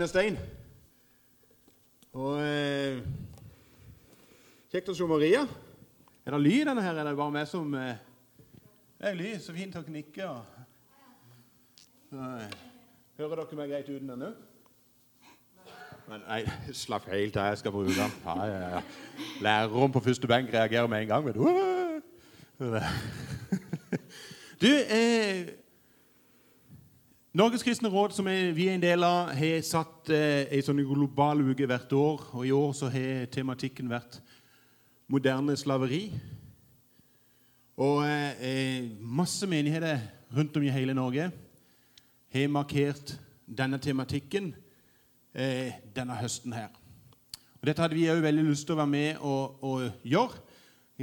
stein stein. Og eh, Kjekt å se Maria. Er det lyd i denne her, eller er det bare meg som eh, Det er lyd. Så fint knikke. Så, eh, hører dere meg greit uten den òg? Men nei, slapp helt av. Jeg skal bruke den. Ja, ja, ja. Læreren på første benk reagerer med en gang. Du. Du, eh, Norges kristne råd, som vi er en del av, har satt eh, en sånn global uke hvert år. Og i år så har tematikken vært moderne slaveri. Og eh, masse menigheter rundt om i hele Norge har markert denne tematikken eh, denne høsten her. Og Dette hadde vi òg veldig lyst til å være med og, og gjøre.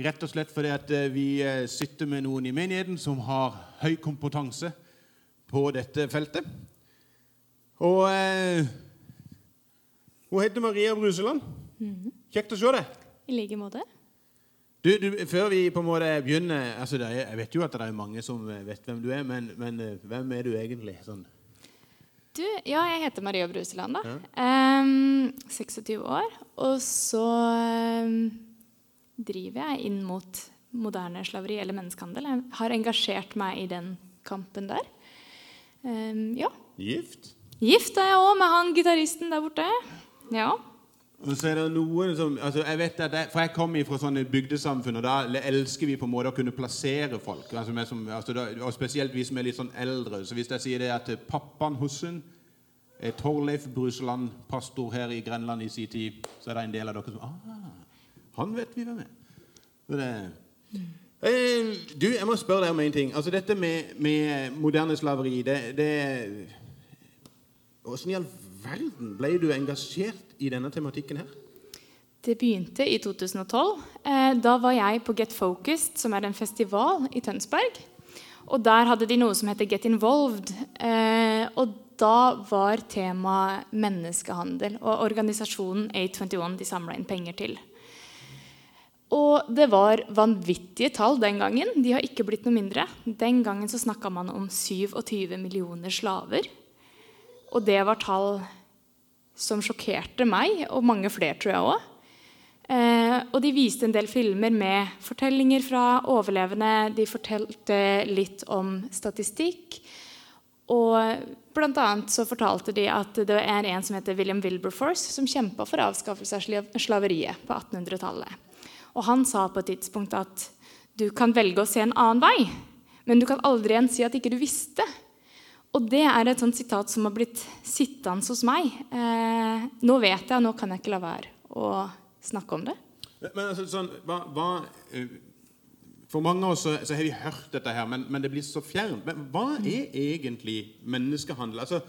Rett og slett fordi eh, vi eh, sitter med noen i menigheten som har høy kompetanse på dette feltet. Og eh, Hun heter Maria Bruseland. Mhm. Kjekt å se deg. I like måte. Du, du, før vi på en måte begynner altså det er, Jeg vet jo at det er mange som vet hvem du er, men, men eh, hvem er du egentlig? Sånn. Du, ja, jeg heter Maria Bruseland, da. Em, 26 år. Og så um, driver jeg inn mot moderne slaveri eller menneskehandel. Jeg har engasjert meg i den kampen der. Em, ja. Gift? Gift er jeg òg, med han gitaristen der borte. Ja. Og så er det noen som altså jeg vet at jeg, For jeg kommer fra sånne bygdesamfunn, og da elsker vi på en måte å kunne plassere folk. Altså, vi som, altså da, og Spesielt vi som er litt sånn eldre. Så hvis jeg sier det at pappaen Hussen er Torleif Bruseland, pastor her i Grenland i sin tid, så er det en del av dere som ah, Han vet vi hvem er. Så det, eh, du, jeg må spørre deg om en ting. Altså Dette med, med moderne slaveri det, det Hvordan i all verden ble du engasjert i denne tematikken her? Det begynte i 2012. Eh, da var jeg på Get Focused, som er en festival i Tønsberg. Og der hadde de noe som heter Get Involved. Eh, og da var temaet menneskehandel. Og organisasjonen A21 de samla inn penger til. Og det var vanvittige tall den gangen. De har ikke blitt noe mindre. Den gangen så snakka man om 27 millioner slaver. Og det var tall som sjokkerte meg, og mange flere, tror jeg òg. Eh, og de viste en del filmer med fortellinger fra overlevende. De fortalte litt om statistikk. Og blant annet så fortalte de at det er en som heter William Wilberforce, som kjempa for avskaffelse av slaveriet på 1800-tallet. Og han sa på et tidspunkt at du kan velge å se en annen vei, men du kan aldri igjen si at ikke du visste. Og det er et sånt sitat som har blitt sittende hos meg. Eh, nå vet jeg, nå kan jeg ikke la være å snakke om det. Men altså, sånn, hva, hva, eh, For mange av oss så, så har vi hørt dette, her, men, men det blir så fjernt. Men hva er egentlig menneskehandel? Altså,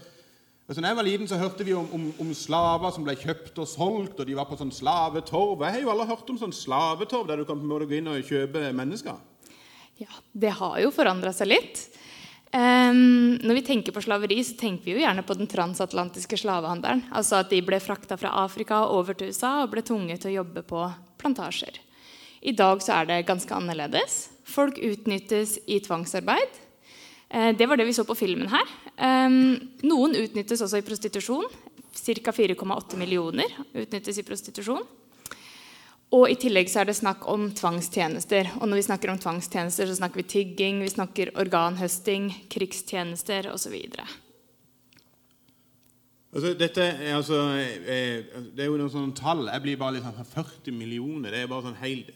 altså når jeg var liten, så hørte vi om, om, om slaver som ble kjøpt og solgt, og de var på sånn slavetorv. Jeg har jo alle hørt om sånn slavetorv der du kan på en måte gå inn og kjøpe mennesker. Ja, det har jo forandra seg litt. Um, når vi tenker på slaveri, så tenker vi jo gjerne på den transatlantiske slavehandelen. Altså at de ble frakta fra Afrika over til USA og ble tvunget til å jobbe på plantasjer. I dag så er det ganske annerledes. Folk utnyttes i tvangsarbeid. Eh, det var det vi så på filmen her. Noen utnyttes også i prostitusjon. Ca. 4,8 millioner utnyttes i prostitusjon. Og i tillegg så er det snakk om tvangstjenester. Og når vi snakker om tvangstjenester, så snakker vi tigging, vi snakker organhøsting, krigstjenester osv. Altså, dette er altså eh, Det er jo noen sånne tall. Jeg blir bare litt sånn 40 millioner. det er bare sånn helt,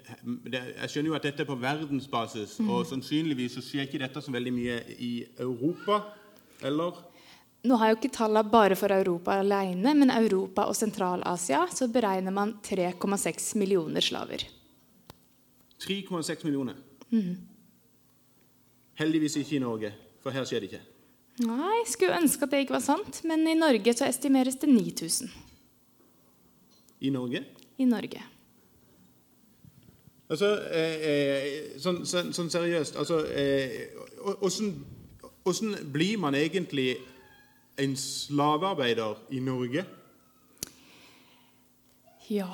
Jeg skjønner jo at dette er på verdensbasis, og sannsynligvis så skjer ikke dette så veldig mye i Europa. Eller? Nå har jeg jo ikke tallene bare for Europa alene, men Europa og Sentral-Asia så beregner man 3,6 millioner slaver. 3,6 millioner. Heldigvis ikke i Norge, for her skjer det ikke. Nei, skulle ønske at det ikke var sant, men i Norge så estimeres det 9000. I Norge? I Norge. Altså, eh, eh, sånn, sånn, sånn seriøst altså, eh, Åssen åssen blir man egentlig en slavearbeider i Norge? Ja,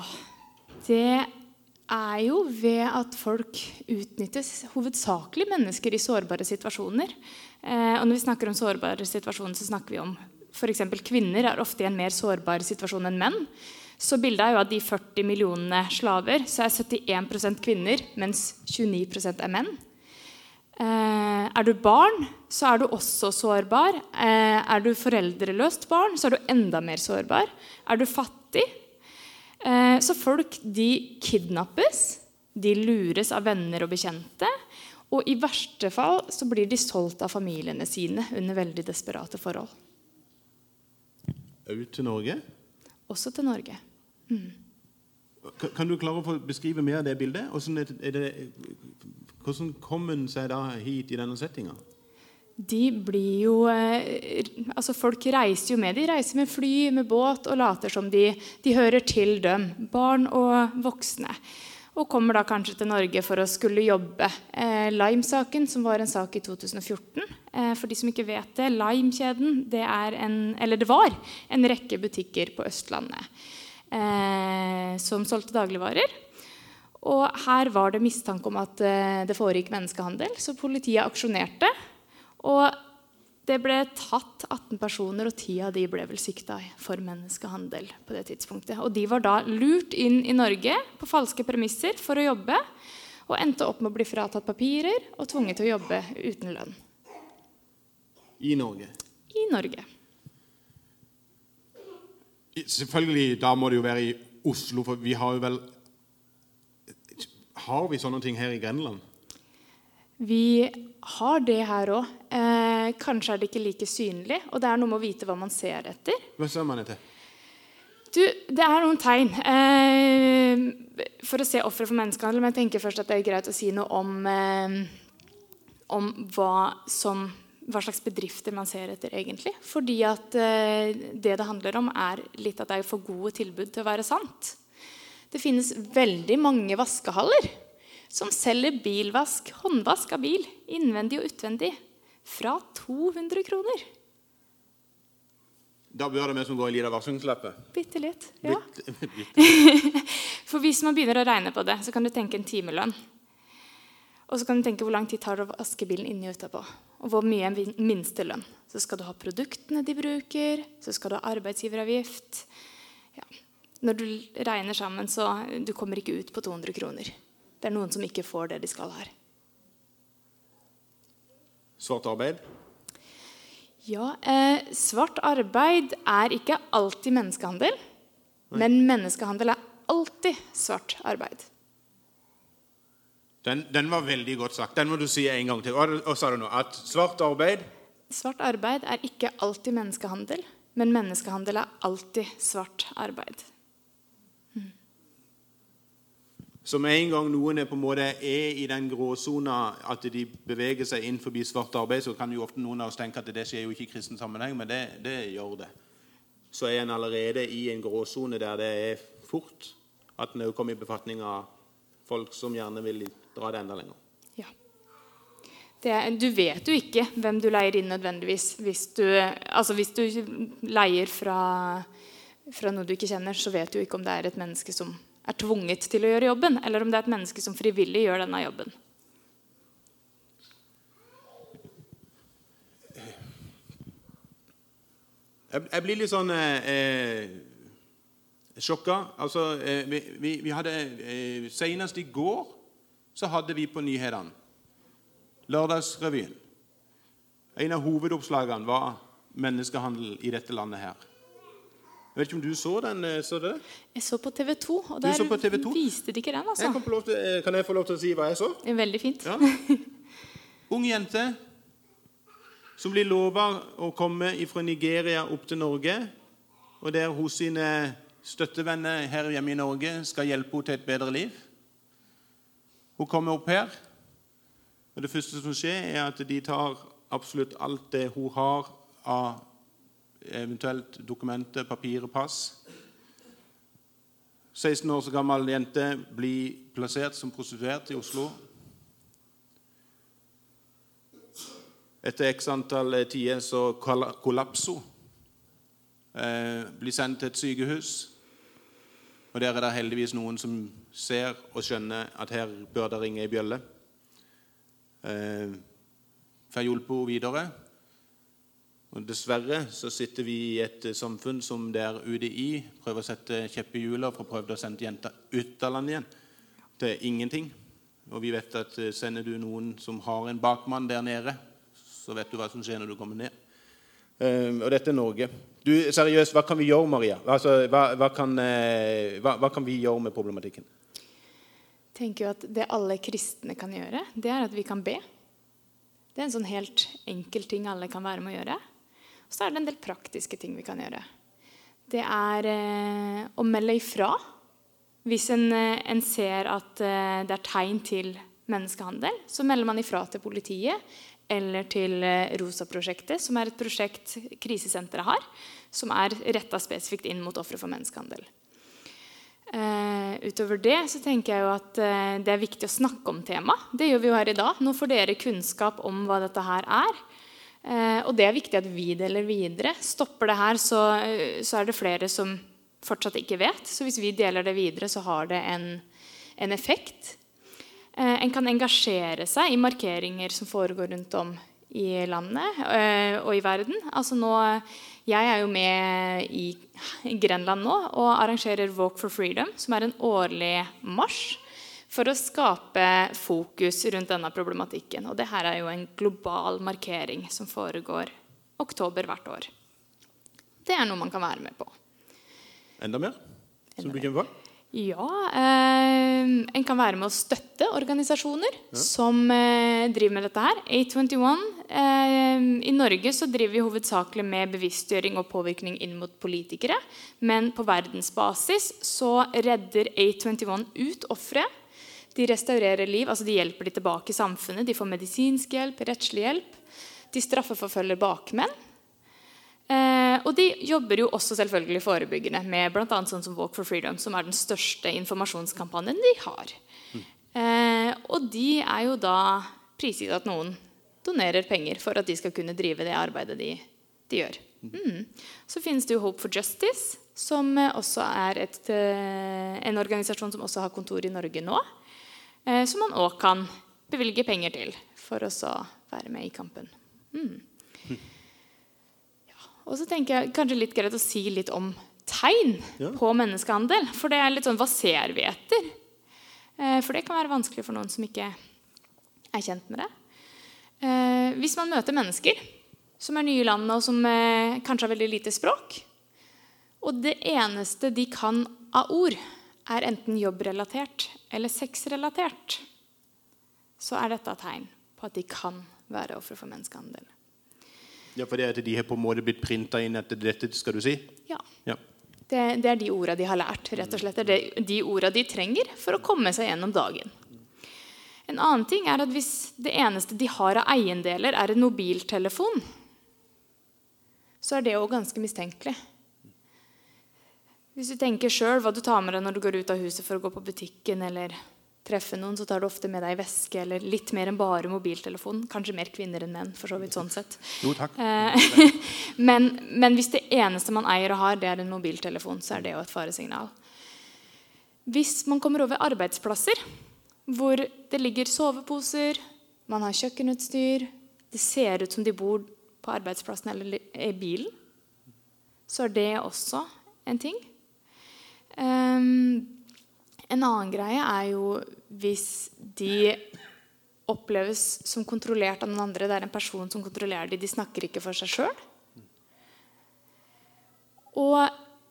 det er jo ved at folk utnyttes, hovedsakelig mennesker i sårbare situasjoner. Eh, og når vi snakker om sårbare situasjoner, så snakker vi om f.eks. kvinner er ofte i en mer sårbar situasjon enn menn. Så bildet er jo at de 40 millionene slaver, så er 71% kvinner, mens 29 er menn. Eh, er du barn, så er du også sårbar. Eh, er du foreldreløst barn, så er du enda mer sårbar. Er du fattig? Eh, så folk de kidnappes, de lures av venner og bekjente. Og i verste fall så blir de solgt av familiene sine under veldig desperate forhold. Ut til Norge? Også til Norge. Mm. Kan du klare å beskrive mer av det bildet? Hvordan, er det, hvordan kom den seg da hit i denne settinga? De blir jo eh, Altså, folk reiser jo med. De reiser med fly, med båt, og later som de, de hører til dem. Barn og voksne og kommer da kanskje til Norge for å skulle jobbe. Eh, Lime-saken, som var en sak i 2014 eh, For de som ikke vet det, Lime-kjeden det, det var en rekke butikker på Østlandet eh, som solgte dagligvarer. Og her var det mistanke om at eh, det foregikk menneskehandel, så politiet aksjonerte. Og det ble tatt 18 personer, og 10 av de ble vel sikta for menneskehandel. på det tidspunktet. Og De var da lurt inn i Norge på falske premisser for å jobbe, og endte opp med å bli fratatt papirer og tvunget til å jobbe uten lønn. I Norge? I Norge. Selvfølgelig, da må det jo være i Oslo, for vi har jo vel Har vi sånne ting her i Grenland? Vi har det her òg. Eh, kanskje er det ikke like synlig, og det er noe med å vite hva man ser etter. Hva ser man etter? Du, det er noen tegn eh, for å se ofre for menneskehandel. Men jeg tenker først at det er greit å si noe om, eh, om hva, som, hva, slags bedrifter man ser etter, egentlig. Fordi at eh, det det handler om, er litt at det er for gode tilbud til å være sant. Det finnes veldig mange vaskehaller som selger bilvask, håndvask av bil, innvendig og utvendig, fra 200 kroner. Da bør det vi som går i liten varslingslappe? Bitte litt. ja. For hvis man begynner å regne på det, så kan du tenke en timelønn. Og så kan du tenke hvor lang tid tar det å vaske bilen inni og utapå. Og hvor mye er minstelønn. Så skal du ha produktene de bruker, så skal du ha arbeidsgiveravgift. Når du regner sammen, så du kommer ikke ut på 200 kroner. Det er noen som ikke får det de skal her. Svart arbeid? Ja, eh, svart arbeid er ikke alltid menneskehandel. Nei. Men menneskehandel er alltid svart arbeid. Den, den, var veldig godt sagt. Den må du si en gang til. Hva sa du nå? At svart arbeid Svart arbeid er ikke alltid menneskehandel, men menneskehandel er alltid svart arbeid. Så med en gang noen er på en måte er i den gråsona at de beveger seg inn forbi svart arbeid, så kan jo ofte noen av oss tenke at det skjer jo ikke i kristen sammenheng, men det, det gjør det. Så er en allerede i en gråsone der det er fort at en òg kommer i befatning av folk som gjerne vil dra det enda lenger. Ja. Det, du vet jo ikke hvem du leier inn nødvendigvis. Hvis du, altså hvis du leier fra, fra noe du ikke kjenner, så vet du jo ikke om det er et menneske som er tvunget til å gjøre jobben, eller om det er et menneske som frivillig gjør denne jobben. Jeg blir litt sånn eh, sjokka. Altså, eh, vi, vi, vi, hadde eh, Senest i går så hadde vi på nyhetene Lørdagsrevyen. En av hovedoppslagene var menneskehandel i dette landet her. Vet ikke om du så den? Eh, så det? Jeg så på TV 2, og der TV 2? viste de ikke den. altså. Jeg kan, til, eh, kan, jeg få lov til å si hva jeg så? Veldig fint. Ja. Ung jente som blir lova å komme fra Nigeria opp til Norge, og der hos sine støttevenner her hjemme i Norge skal hjelpe henne til et bedre liv. Hun kommer opp her, og det første som skjer, er at de tar absolutt alt det hun har av eventuelt dokumenter, papirer, pass. 16 år så gammel jente blir plassert som prostituert i Oslo. Etter x antall tider så kollapser hun. Eh, blir sendt til et sykehus. Og Der er det heldigvis noen som ser og skjønner at her bør det ringe ei bjølle. Eh, Får hjulpet henne videre. Og Dessverre så sitter vi i et eh, samfunn som der UDI prøver å sette kjepp i hjula for å prøve å sende jenter ut av landet igjen til ingenting. Og vi vet at eh, sender du noen som har en bakmann der nede, så vet du hva som skjer når du kommer ned. Um, og dette er Norge. Du, seriøst, Hva kan vi gjøre, Maria? Altså, hva, hva, kan, uh, hva, hva, kan, vi gjøre med problematikken? Jeg tenker jo at Det alle kristne kan gjøre, det er at vi kan be. Det er en sånn helt enkel ting alle kan være med å gjøre. Og så er det en del praktiske ting vi kan gjøre. Det er eh, å melde ifra hvis en, uh, en ser at det er tegn til menneskehandel. Så melder man ifra til politiet eller til eh, ROSA-prosjektet, som er et prosjekt krisesenteret har, som er retta spesifikt inn mot ofre for menneskehandel. Uh, utover det så tenker jeg jo at uh, det er viktig å snakke om temaet. Det gjør vi jo her i dag. Nå får dere kunnskap om hva dette her er. Uh, og det er viktig at vi deler videre. Stopper det her, så, så, er det flere som fortsatt ikke vet. Så hvis vi deler det videre, så har det en, en effekt. Eh, en kan engasjere seg i markeringer som foregår rundt om i landet eh, og i verden. Altså nå, jeg er jo med i Grenland nå og arrangerer Walk for Freedom, som er en årlig marsj for å skape fokus rundt denne problematikken. Og det her er jo en global markering som foregår oktober hvert år. Det er noe man kan være med på. Enda mer? Som du på? Ja, eh, en kan være med å støtte organisasjoner ja. som eh, driver med dette her. A21 eh, I Norge så driver vi hovedsakelig med bevisstgjøring og påvirkning inn mot politikere. Men på verdensbasis så redder A21 ut ofre. De restaurerer liv, altså de hjelper de tilbake i samfunnet. De får medisinsk hjelp, rettslig hjelp. De straffeforfølger bakmenn. Eh, og de jobber jo også selvfølgelig forebyggende med bl.a. sånn som Walk for Freedom, som er den største informasjonskampanjen de har. Eh, og de er jo da prisgitt at noen donerer penger for at de skal kunne drive det arbeidet de, de gjør. Mm. Så finnes det jo Hope for Justice, som også er et, eh, en organisasjon som også har kontor i Norge nå. Eh, som man òg kan bevilge penger til for å være med i kampen. Mm. Og så tenker jeg kanskje litt greit å si litt om tegn ja. på menneskehandel. For det er litt sånn Hva ser vi etter? Eh, for det kan være vanskelig for noen som ikke er kjent med det. Eh, hvis man møter mennesker som er nye i landet, og som kanskje har veldig lite språk, og det eneste de kan av ord, er enten jobbrelatert eller sexrelatert, så er dette et tegn på at de kan være ofre for menneskehandel. Ja, For det er at de har på en måte blitt printa inn etter dette skal du si? Ja. ja. Det, det, er de orda de har lært. rett og slett. Det er de orda de trenger for å komme seg gjennom dagen. En annen ting er at Hvis det eneste de har av eiendeler, er en mobiltelefon, så er det òg ganske mistenkelig. Hvis du tenker sjøl hva du tar med deg når du går ut av huset for å gå på butikken, eller treffe noen, så tar du ofte med deg veske eller litt mer enn bare mobiltelefon. Kanskje mer kvinner enn menn. for så vidt sånn sett. Jo, takk. Eh, men, men, hvis det eneste man eier og har, det er en mobiltelefon, så er det jo et faresignal. Hvis man kommer over arbeidsplasser hvor det ligger soveposer, man har kjøkkenutstyr, det ser ut som de bor på arbeidsplassen eller i bilen, så er det også en ting. Um, en annen greie er jo hvis de oppleves som kontrollert av noen andre. Det er en person som kontrollerer dem. De snakker ikke for seg sjøl. Og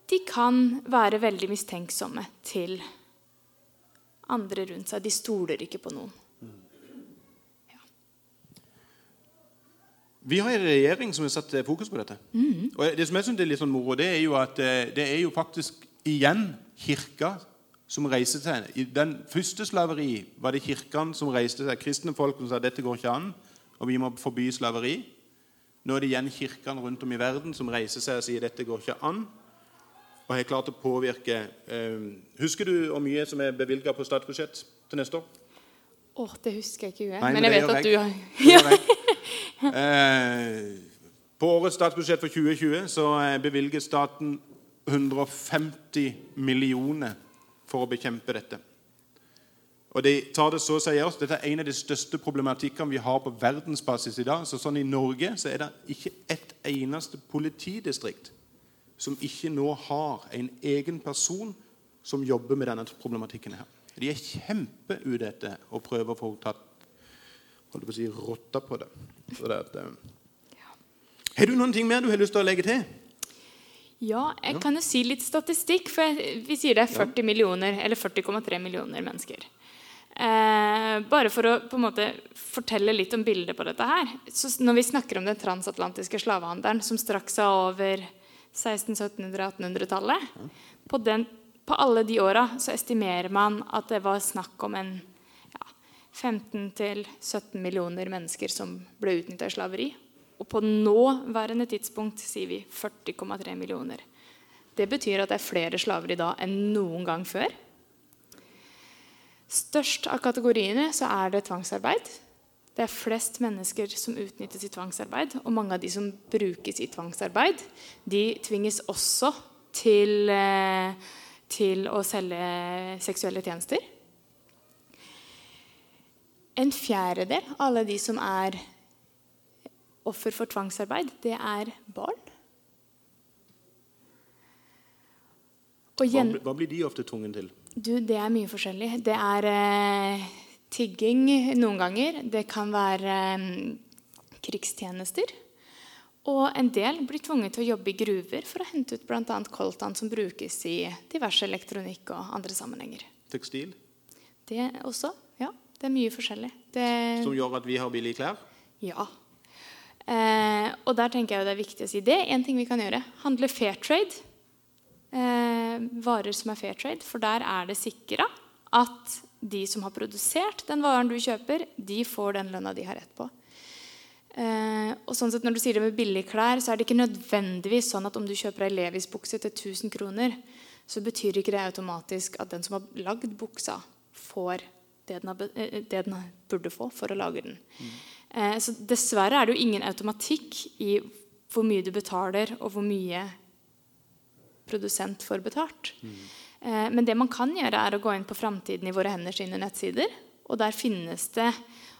de kan være veldig mistenksomme til andre rundt seg. De stoler ikke på noen. Ja. Vi har en regjering som har satt fokus på dette. Mm. Og det som jeg synes er litt sånn moro, det er jo at eh, det er jo faktisk igjen Kirka som reiste seg. I den første slaveri var det kirkene som reiste seg. Kristne folk som sa dette går ikke an, og vi må forby slaveri. Nå er det igjen kirkene rundt om i verden som reiser seg og sier dette går ikke an. Og har klart å påvirke eh, Husker du hvor mye som er bevilga på statsbudsjett til neste år? Åh, oh, Det husker jeg ikke. Nei, men, men jeg vet at du har eh, På årets statsbudsjett for 2020 så eh, bevilger staten 150 millioner for å bekjempe dette. Og de tar det så seriøst. Dette er en av de største problematikkene vi har på verdensbasis i dag. Så sånn I Norge så er det ikke et eneste politidistrikt som ikke nå har en egen person som jobber med denne problematikken. her. De er kjempeute etter å prøve å få tatt holdt på å si, rotta på det. Så det at, ja. Har du noen ting mer du har lyst til å legge til? Ja, jeg kan jo si litt statistikk. For vi sier det er 40 millioner, eller 40,3 millioner mennesker. Eh, bare for å på en måte fortelle litt om bildet på dette her. Så når vi snakker om den transatlantiske slavehandelen, som straks seg over 1600-, 1700-, 1800-tallet på, på, alle de åra så estimerer man at det var snakk om en ja, 15-17 millioner mennesker som ble utnytta i slaveri. Og på nåværende tidspunkt sier vi 40,3 millioner. Det betyr at det er flere slaver i dag enn noen gang før. Størst av kategoriene så er det tvangsarbeid. Det er flest mennesker som utnyttes i tvangsarbeid. Og mange av de som brukes i tvangsarbeid, de tvinges også til, eh, til å selge seksuelle tjenester. En fjerdedel av alle de som er offer for tvangsarbeid, det er barn. Hva, hva blir de ofte tvunget til? Du, det er mye forskjellig. Det er eh, tigging noen ganger. Det kan være eh, krigstjenester. Og en del blir tvunget til å jobbe i gruver for å hente ut bl.a. coltan som brukes i diverse elektronikk og andre sammenhenger. Tekstil? Det også. Ja. Det er mye forskjellig. Det... Som gjør at vi har billige klær? Ja. Eh, og der tenker jeg det er viktig å si det. En ting vi kan gjøre. Handle fair trade eh, varer som er fair trade, for der er det sikra at de som har produsert den varen du kjøper, de får den lønna de har rett på. Eh, og sånn sett Når du sier det med billige klær, så er det ikke nødvendigvis sånn at om du kjøper ei Levis-bukse til 1000 kroner, så betyr ikke det automatisk at den som har lagd buksa, får det den, har, eh, det den burde få for å lage den. Mm. Eh, så dessverre er det jo ingen automatikk i hvor mye du betaler, og hvor mye produsent får betalt. Mm. Men det man kan gjøre, er å gå inn på Framtiden i våre hender sine nettsider. Og der finnes det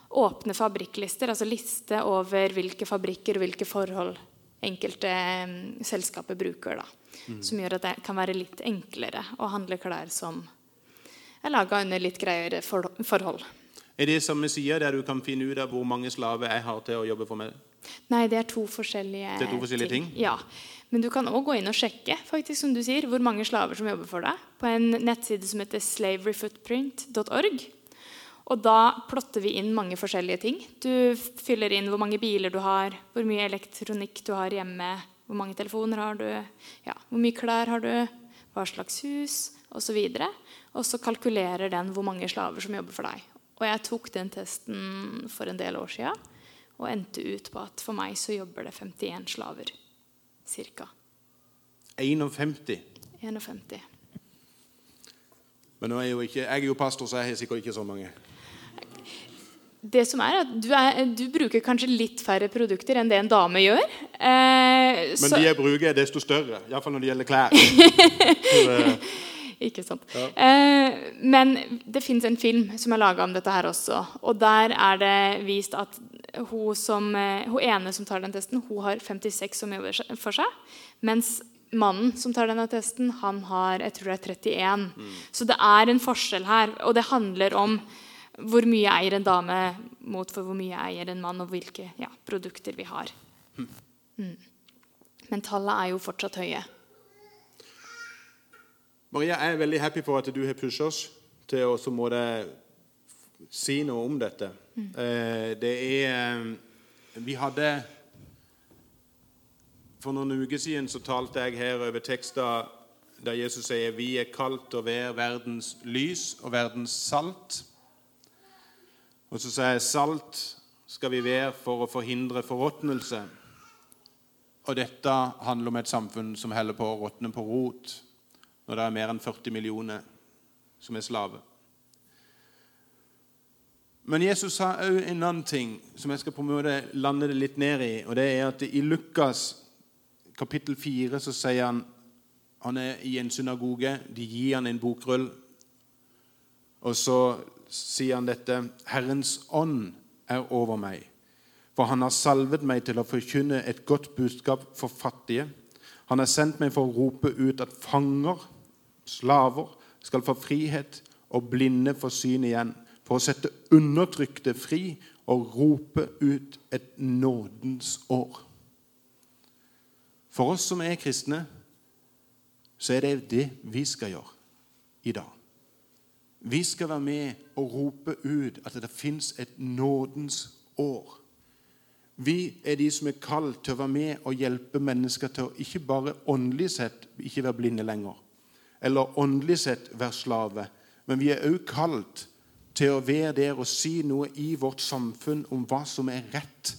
åpne fabrikklister, altså liste over hvilke fabrikker og hvilke forhold enkelte um, selskaper bruker. Da, mm. Som gjør at det kan være litt enklere å handle klær som er laga under litt greiere for forhold. Er det samme side der du kan finne ut av hvor mange slaver jeg har til å jobbe for meg? Nei, det er to forskjellige, det er to forskjellige ting. ting. Ja. Men du kan òg gå inn og sjekke faktisk, som du sier, hvor mange slaver som jobber for deg, på en nettside som heter slaveryfootprint.org. Og da plotter vi inn mange forskjellige ting. Du fyller inn hvor mange biler du har, hvor mye elektronikk du har hjemme, hvor mange telefoner har du, ja, hvor mye klær har du, hva slags hus osv. Og så kalkulerer den hvor mange slaver som jobber for deg. Og jeg tok den testen for en del år sia og endte ut på at for meg så jobber det 51 slaver ca. 51? 51. Men nå er jo ikke, jeg er jo pastor, så jeg har sikkert ikke så mange. Det som er at du, er, du, bruker kanskje litt færre produkter enn det en dame gjør. Eh, Men så... de jeg bruker, er desto større. Iallfall når det gjelder klær. Ikke sant. Ja. Eh, men det fins en film som er laga om dette her også. Og der er det vist at hun, som, eh, hun, ene som tar den testen, hun har 56 som jobber for seg. Mens mannen som tar denne testen, han har jeg tror det er 31. Mm. Så det er en forskjell her. Og det handler om hvor mye eier en dame mot for hvor mye eier en mann, og hvilke ja, produkter vi har. Mm. mm. Men tallene er jo fortsatt høye. Maria, jeg er veldig happy for at du har pushet oss til å si noe om dette. Mm. Det er eh, Vi hadde For noen uker siden så talte jeg her over tekster der Jesus sier vi er kalt å være verdens lys og verdens salt. Og så sier jeg salt skal vi være for å forhindre forråtnelse. Og dette handler om et samfunn som holder på å råtne på rot når det er mer enn 40 millioner som er slave. Men Jesus sa òg en annen ting som jeg skal på en måte lande det litt ned i. og det er at I Lukas kapittel 4 så sier han han er i en synagoge. De gir han en bokrull. Og så sier han dette Herrens ånd er over meg, for han har salvet meg til å forkynne et godt budskap for fattige. Han har sendt meg for å rope ut at fanger, slaver, skal få frihet, og blinde få syn igjen, for å sette undertrykte fri og rope ut et nådens år. For oss som er kristne, så er det det vi skal gjøre i dag. Vi skal være med og rope ut at det fins et nådens år. Vi er de som er kalt til å være med og hjelpe mennesker til å ikke bare åndelig sett ikke være blinde lenger, eller åndelig sett være slave, men vi er òg kalt til å være der og si noe i vårt samfunn om hva som er rett,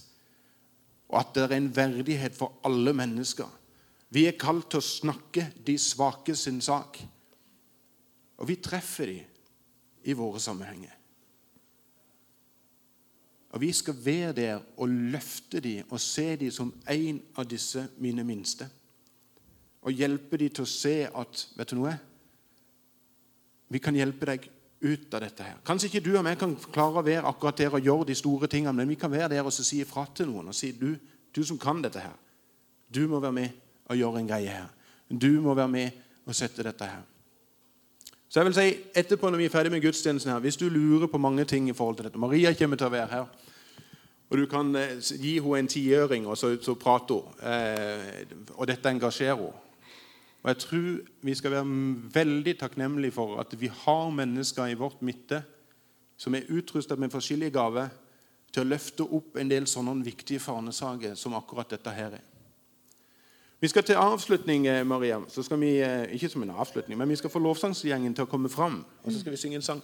og at det er en verdighet for alle mennesker. Vi er kalt til å snakke de svake sin sak, og vi treffer dem i våre sammenhenger. Og Vi skal være der og løfte dem og se dem som en av disse mine minste. Og hjelpe dem til å se at vet du noe? Vi kan hjelpe deg ut av dette. her. Kanskje ikke du og jeg kan klare å være akkurat der og gjøre de store tingene, men vi kan være der og si ifra til noen og si du, du som kan dette her, du må være med og gjøre en greie her. Du må være med og sette dette her. Så jeg vil si, etterpå når vi er ferdig med gudstjenesten her, Hvis du lurer på mange ting i forhold til dette Maria kommer til å være her. Og du kan eh, gi henne en tiøring, og så, så prater hun. Eh, og dette engasjerer henne. Og Jeg tror vi skal være veldig takknemlige for at vi har mennesker i vårt midte som er utrustet med forskjellige gaver til å løfte opp en del sånne viktige fanesaker som akkurat dette her er. Vi skal til avslutning, eh, Maria. Så skal vi, eh, ikke som en avslutning, men vi skal få lovsangsgjengen til å komme fram. Og så skal vi synge en sang.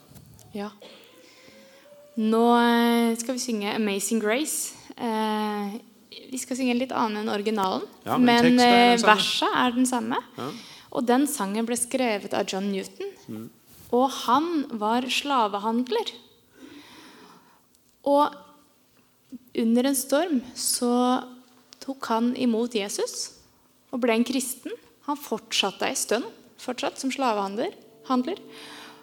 Ja. Nå eh, skal vi synge 'Amazing Grace'. Vi skal synge en litt annen enn originalen, Ja, men men er den eh, verset er den samme. Ja. Og den sangen ble skrevet av John Newton. Mm. Og han var slavehandler. Og under en storm så tok han imot Jesus og ble en kristen. Han fortsatte ei stund fortsatt som slavehandler. handler.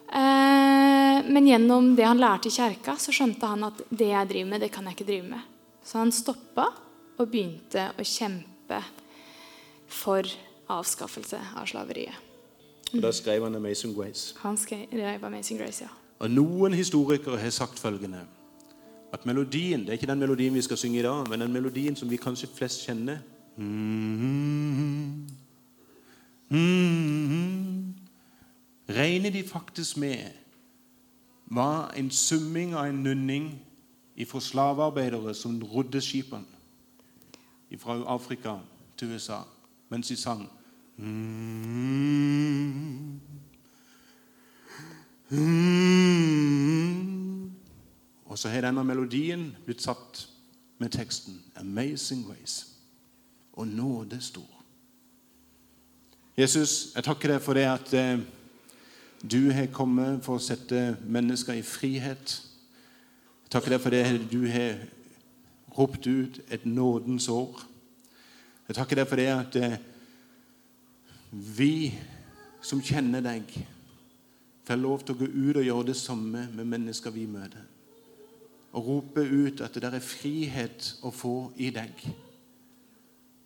Eh, men gjennom det han lærte i kjerka, så skjønte han at det jeg driver med, det kan jeg ikke drive med. Så han stoppa og begynte å kjempe for avskaffelse av slaveriet. Og Da skrev han 'Amazing Grace'. Han skrev 'Amazing Grace', ja. Og Noen historikere har sagt følgende at melodien Det er ikke den melodien vi skal synge i dag, men den melodien som vi kanskje flest kjenner. Mm, mm, regner de faktisk med var en summing av en nunning fra slavearbeidere som rodde skipene fra Afrika til USA mens de sang. Og så har denne melodien blitt satt med teksten 'Amazing Grace' og nåde stor. Jesus, jeg takker deg for det at eh, du har kommet for å sette mennesker i frihet. Jeg takker deg for det du har ropt ut et nådens år. Jeg takker deg for det at eh, vi som kjenner deg, får lov til å gå ut og gjøre det samme med mennesker vi møter. Og rope ut at det der er frihet å få i deg.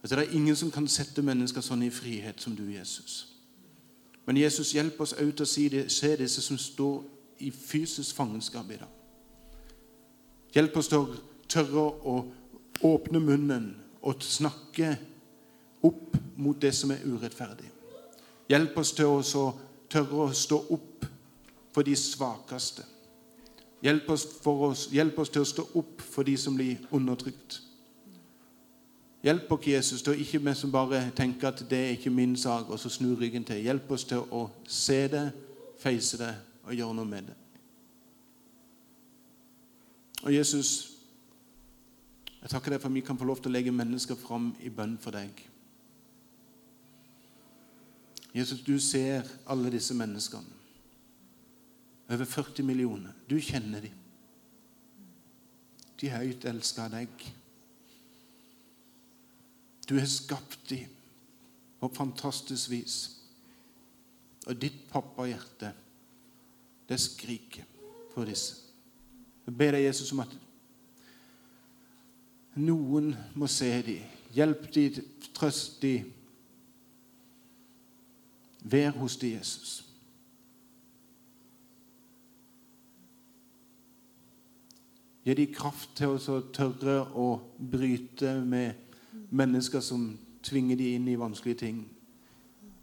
At det er ingen som kan sette mennesker sånn i frihet som du, Jesus. Men Jesus, hjelp oss ut til å si det, se disse som står i fysisk fangenskap i dag. Hjelp oss til å tørre å åpne munnen og snakke opp mot det som er urettferdig. Hjelp oss til å tørre å stå opp for de svakeste. Hjelp oss, oss, hjelp oss til å stå opp for de som blir undertrykt. Hjelp oss, Jesus, til å ikke vi som bare tenker at det er ikke min sak, og så snu ryggen til. Hjelp oss til å se det, face det og gjøre noe med det. Og Jesus, jeg takker deg for at vi kan få lov til å legge mennesker fram i bønn for deg. Jesus, du ser alle disse menneskene. Over 40 millioner. Du kjenner dem. De høyt elska av deg. Du har skapt dem på fantastisk vis. Og ditt pappahjerte, det skriker. for disse. Jeg ber deg, Jesus, om at noen må se dem. Hjelp dem, trøst dem. Vær hos dem, Jesus. Gi dem kraft til å tørre å bryte med mennesker som tvinger dem inn i vanskelige ting.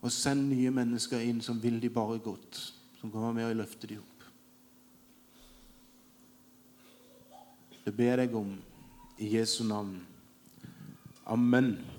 Og send nye mennesker inn som vil de bare godt, som være med og løfte dem opp. Det ber jeg om i Jesu navn. Amen.